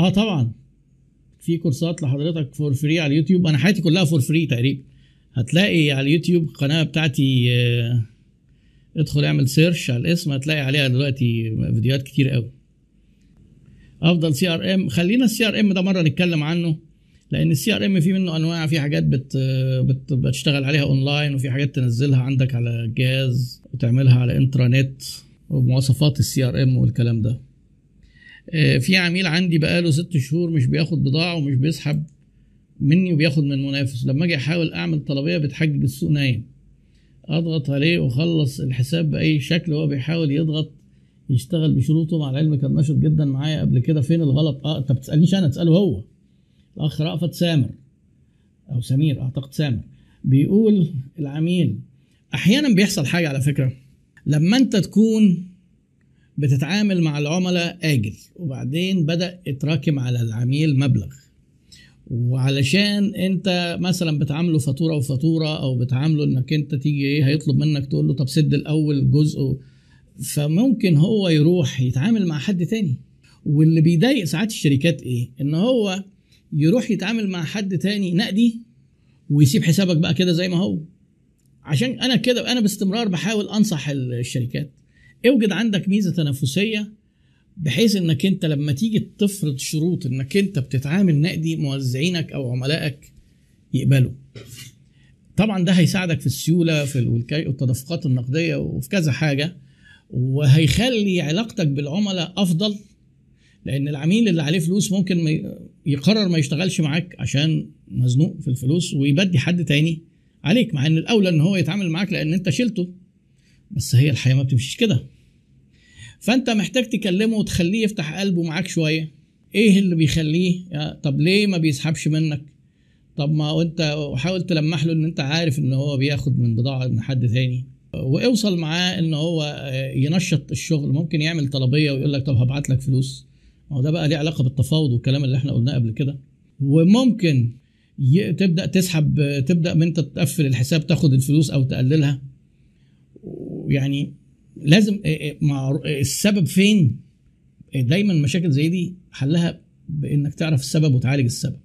آه طبعا. في كورسات لحضرتك for free على اليوتيوب. أنا حياتي كلها for free تقريبا. هتلاقي على اليوتيوب القناه بتاعتي آه، ادخل اعمل search على الاسم هتلاقي عليها دلوقتي فيديوهات كتير قوي. أفضل CRM خلينا ال CRM ده مرة نتكلم عنه لأن ال CRM في منه أنواع في حاجات بت بت بتشتغل عليها اونلاين وفي حاجات تنزلها عندك على الجهاز وتعملها على intranet ومواصفات ال CRM والكلام ده. آه، في عميل عندي بقاله ست شهور مش بياخد بضاعة ومش بيسحب مني وبياخد من منافس لما أجي أحاول أعمل طلبية بتحجج السوق نايم. أضغط عليه وأخلص الحساب بأي شكل هو بيحاول يضغط يشتغل بشروطه. مع العلم كان نشط جدا معايا قبل كده. فين الغلط؟ آه انت بتسالنيش أنا تسأله هو. الأخ رأفت سامر أو سمير أعتقد سامر. بيقول العميل أحيانا بيحصل حاجة على فكرة. لما أنت تكون بتتعامل مع العملاء آجل. وبعدين بدأ يتراكم على العميل مبلغ. وعلشان انت مثلا بتعامله فاتورة وفاتورة أو بتعامله إنك انت تيجي إيه هيطلب منك تقول له طب سد الأول جزء فممكن هو يروح يتعامل مع حد تاني. واللي بيضايق ساعات الشركات إيه؟ إن هو يروح يتعامل مع حد تاني نقدي ويسيب حسابك بقى كده زي ما هو. عشان أنا كده أنا باستمرار بحاول أنصح الشركات. اوجد عندك ميزة تنافسية بحيث انك انت لما تيجي تفرض شروط انك انت بتتعامل نقدي موزعينك أو عملائك يقبلوا. طبعا ده هيساعدك في السيولة في الوكاية والتدفقات النقدية وفي كذا حاجة. وهيخلي علاقتك بالعملاء أفضل لأن العميل اللي عليه فلوس ممكن يقرر ما يشتغلش معاك عشان مزنوق في الفلوس ويبدي حد تاني عليك مع إن الأولى إن هو يتعامل معاك لأن أنت شلته. بس هي الحياة ما بتمشيش كده. فانت محتاج تكلمه وتخليه يفتح قلبه معاك شوية. إيه اللي بيخليه؟ طب ليه ما بيسحبش منك؟ طب ما انت وحاول تلمح له ان انت عارف ان هو بياخد من بضاعة من حد تاني. واوصل معاه ان هو ينشط الشغل. ممكن يعمل طلبية ويقول لك طب هبعت لك فلوس. هو ده بقى ليه علاقة بالتفاوض والكلام اللي إحنا قلناه قبل كده. وممكن تبدأ تسحب تبدأ من انت تقفل الحساب تاخد الفلوس أو تقللها. يعني لازم مع السبب فين؟ دايما مشاكل زي دي حلها بإنك تعرف السبب وتعالج السبب.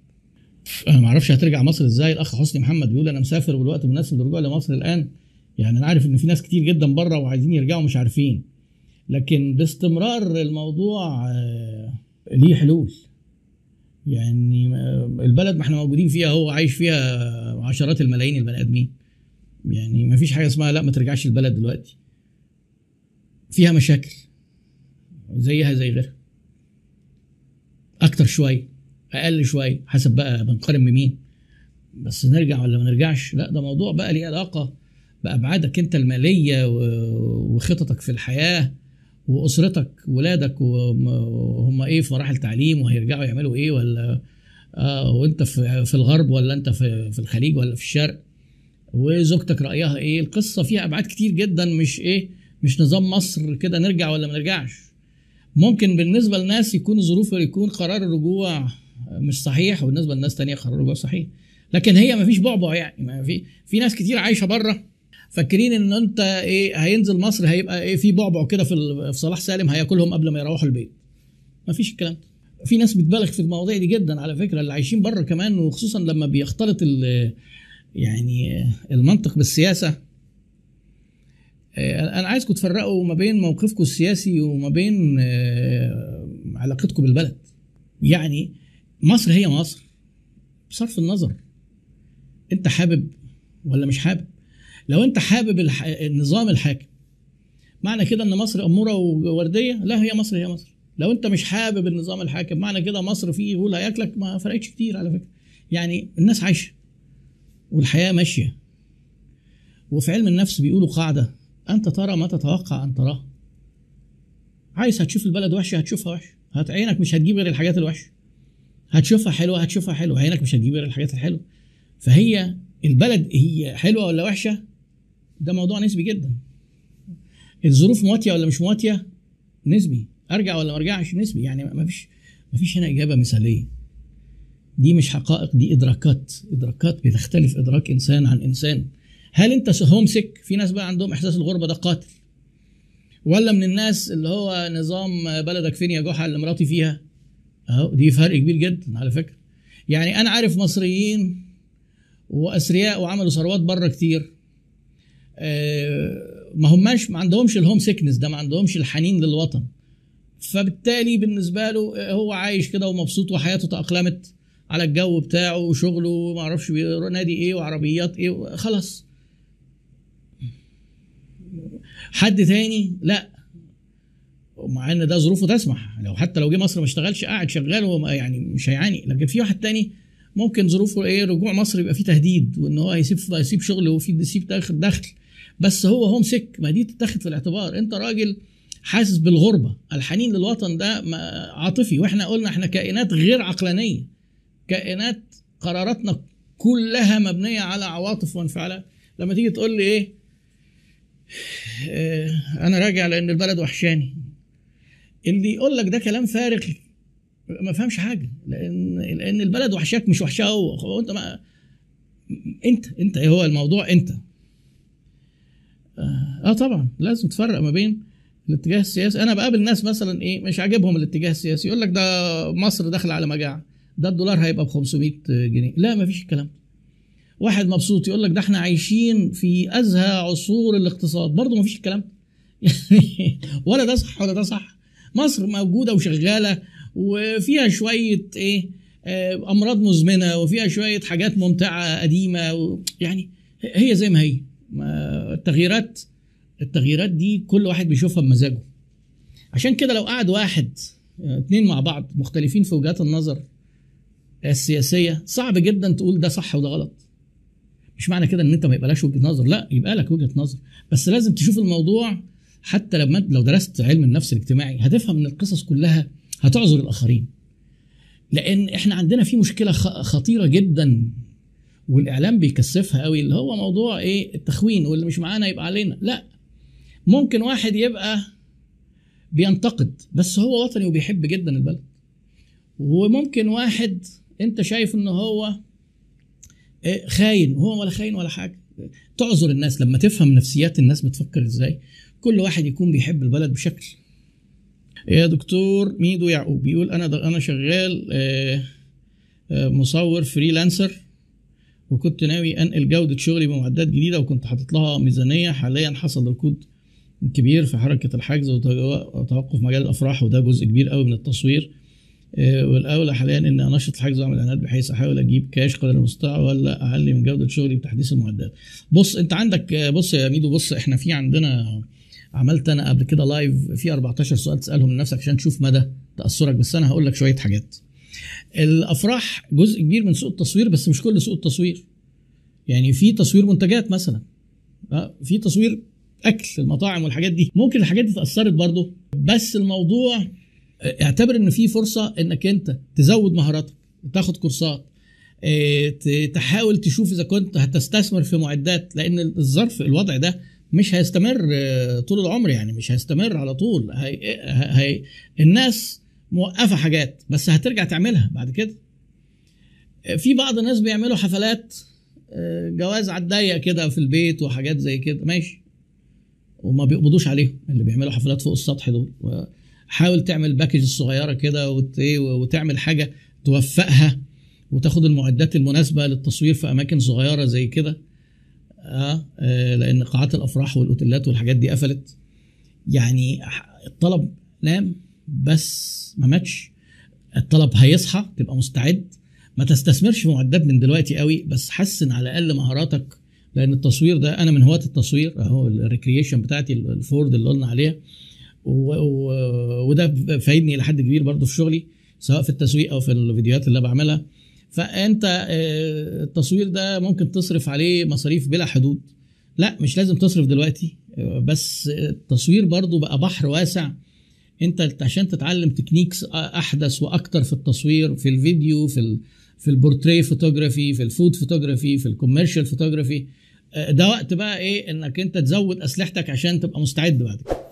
أنا ما أعرفش هترجع مصر إزاي. الأخ حسني محمد بيقول أنا مسافر والوقت مناسب للرجوع لمصر الآن. يعني أنا عارف إن في ناس كتير جدا بره وعايزين يرجعوا مش عارفين. لكن باستمرار الموضوع آه، ليه حلول. يعني آه، البلد ما إحنا موجودين فيها هو عايش فيها عشرات الملايين البني آدمين. يعني ما فيش حاجة اسمها لا ما ترجعش البلد دلوقتي. فيها مشاكل. زيها زي غيرها. أكتر شوية أقل شوية حسب بقى بنقارن بمين. بس نرجع ولا ما نرجعش؟ لا ده موضوع بقى ليه علاقة بأبعادك أنت المالية وخططك في الحياة وأسرتك ولادك وهم إيه في مراحل تعليم وهيرجعوا يعملوا إيه ولا آه وأنت في في الغرب ولا أنت في في الخليج ولا في الشرق. وزوجتك رأيها إيه؟ القصة فيها أبعاد كتير جدا مش إيه مش نظام مصر كده نرجع ولا ما نرجعش؟ ممكن بالنسبة لناس يكون الظروف يكون قرار الرجوع مش صحيح وبالنسبة لناس تانية قرار الرجوع صحيح. لكن هي ما فيش بعبع يعني ما في في ناس كتير عايشة بره فاكرين إن أنت إيه هينزل مصر هيبقى إيه في بعبع كده في صلاح سالم هياكلهم قبل ما يروحوا البيت. ما فيش الكلام ده. في ناس بتبالغ في المواضيع دي جدا على فكرة اللي عايشين بره كمان وخصوصا لما بيختلط يعني المنطق بالسياسة. آه، أنا عايزكم تفرقوا ما بين موقفكم السياسي وما بين آه، علاقتكم بالبلد. يعني مصر هي مصر بصرف النظر. أنت حابب ولا مش حابب؟ لو أنت حابب. النظام الحاكم معنى كده إن مصر أمورة ووردية؟ لا هي مصر هي مصر. لو أنت مش حابب النظام الحاكم معنى كده مصر فيه غول هياكلك ما فرقتش كتير على فكرة. يعني الناس عايشة والحياة ماشية وفي علم النفس بيقولوا قاعدة. أنت ترى ما تتوقع أن تراه. عايز هتشوف البلد وحشه هتشوفها وحشه هت عينك مش هتجيب غير الحاجات الوحشه هتشوفها حلوة هتشوفها حلوة. عينك مش هتجيب غير الحاجات الحلوة. فهي البلد هي حلوة ولا وحشة؟ ده موضوع نسبي جدا. الظروف مواتية ولا مش مواتية؟ نسبي. أرجع ولا ما أرجعش؟ نسبي. يعني ما فيش ما فيش هنا إجابة مثالية. دي مش حقائق دي إدراكات. إدراكات بتختلف. إدراك إنسان عن إنسان. هل انت هوم سيك في ناس بقى عندهم احساس الغربة ده قاتل. ولا من الناس اللي هو نظام بلدك فين يا جحا اللي مراتي فيها؟ اهو دي فرق كبير جدا على فكرة. يعني أنا عارف مصريين وأثرياء وعملوا ثروات بره كتير. آه، ما هماش ما عندهمش الهوم سيكنس ده ما عندهمش الحنين للوطن. فبالتالي بالنسبة له هو عايش كده ومبسوط وحياته تأقلمت على الجو بتاعه وشغله وما أعرفش نادي إيه وعربيات إيه خلاص. حد تاني؟ لا. مع إن ده ظروفه تسمح. لو حتى لو جه مصر ما اشتغلش قاعد شغال هو يعني مش هيعاني. لكن في واحد تاني ممكن ظروفه إيه رجوع مصر يبقى فيه تهديد وإن هو هيسيب هيسيب شغله وفي يسيب دخل دخل. بس هو هوم سيك ما دي تتاخد في الاعتبار. أنت راجل حاسس بالغربة. الحنين للوطن ده عاطفي. وإحنا قلنا إحنا كائنات غير عقلانية. كائنات قراراتنا كلها مبنية على عواطف وانفعالات. لما تيجي تقول لي إيه أنا راجع لأن البلد وحشاني. اللي يقول لك ده كلام فارغ ما فهمش حاجة لأن لأن البلد وحشاك مش وحشاه هو انت ما أنت أنت إيه هو الموضوع؟ أنت. آه, آه طبعا لازم تفرق ما بين الاتجاه السياسي. أنا بقابل ناس مثلا إيه مش عاجبهم الاتجاه السياسي. يقول لك ده مصر داخلة على مجاعة ده الدولار هيبقى ب 500 جنيه. لا ما فيش الكلام واحد مبسوط يقول لك ده إحنا عايشين في أزهى عصور الاقتصاد. برضه ما فيش الكلام. يعني ولا ده صح ولا ده صح. مصر موجودة وشغالة وفيها شوية إيه أمراض مزمنة وفيها شوية حاجات ممتعة قديمة يعني هي زي ما هي. التغييرات التغييرات دي كل واحد بيشوفها بمزاجه. عشان كده لو قعد واحد اتنين مع بعض مختلفين في وجهات النظر السياسية صعب جدا تقول ده صح وده غلط. مش معنى كده إن أنت ما يبقاش وجهة نظر. لا يبقى لك وجهة نظر. بس لازم تشوف الموضوع حتى لما لو درست علم النفس الاجتماعي هتفهم إن القصص كلها هتعذر الآخرين. لأن إحنا عندنا في مشكلة خطيرة جدا والإعلام بيكثفها قوي اللي هو موضوع إيه؟ التخوين واللي مش معانا يبقى علينا. لا ممكن واحد يبقى بينتقد بس هو وطني وبيحب جدا البلد. وممكن واحد أنت شايف إن هو خاين. هو ولا خاين ولا حاجة. تعذر الناس. لما تفهم نفسيات الناس بتفكر إزاي. كل واحد يكون بيحب البلد بشكل. يا دكتور ميدو يعقوب. بيقول أنا أنا شغال مصور freelancer. وكنت ناوي أنقل جودة شغلي بمعدات جديدة. وكنت حاطط لها ميزانية. حاليا حصل ركود كبير في حركة الحجز. وتوقف مجال الأفراح. وده جزء كبير قوي من التصوير. والأولى حاليا ان أنشط الحجز وأعمل إعلانات بحيث أحاول أجيب كاش قدر المستطاع ولا اعلي من جودة شغلي بتحديث المعدات. بص أنت عندك بص يا ميدو بص إحنا في عندنا عملت أنا قبل كده live في 14 سؤال تسألهم لنفسك عشان تشوف مدى تأثرك بس أنا هقول لك شوية حاجات. الأفراح جزء كبير من سوق التصوير بس مش كل سوق التصوير. يعني في تصوير منتجات مثلا في تصوير أكل المطاعم والحاجات دي ممكن الحاجات دي اتاثرت برضه بس الموضوع اعتبر إن في فرصة إنك أنت تزود مهاراتك تاخد كورسات تحاول تشوف إذا كنت هتستثمر في معدات لأن الظرف الوضع ده مش هيستمر طول العمر يعني مش هيستمر على طول. هي هي الناس موقفة حاجات بس هترجع تعملها بعد كده. في بعض الناس بيعملوا حفلات جواز على الضيق كده في البيت وحاجات زي كده ماشي. وما بيقبضوش عليهم اللي بيعملوا حفلات فوق السطح دول. حاول تعمل باكج صغيرة كده وتعمل حاجة توفقها وتاخد المعدات المناسبة للتصوير في أماكن صغيرة زي كده. آه, آه لأن قاعات الأفراح والأوتيلات والحاجات دي قفلت. يعني الطلب نام بس ما ماتش. الطلب هيصحى تبقى مستعد. ما تستثمرش في معدات من دلوقتي قوي بس حسن على الأقل مهاراتك لأن التصوير ده أنا من هواة التصوير أهو ال recreation بتاعتي الفورد اللي قلنا عليها. وده فايدني إلى حد كبير برضه في شغلي سواء في التسويق أو في الفيديوهات اللي بعملها. فأنت التصوير ده ممكن تصرف عليه مصاريف بلا حدود. لا مش لازم تصرف دلوقتي. بس التصوير برضه بقى بحر واسع. أنت عشان تتعلم techniques أحدث وأكتر في التصوير في الفيديو في في ال portrait photography في ال food photography في ال commercial photography ده وقت بقى إيه إنك أنت تزود أسلحتك عشان تبقى مستعد بعد كده.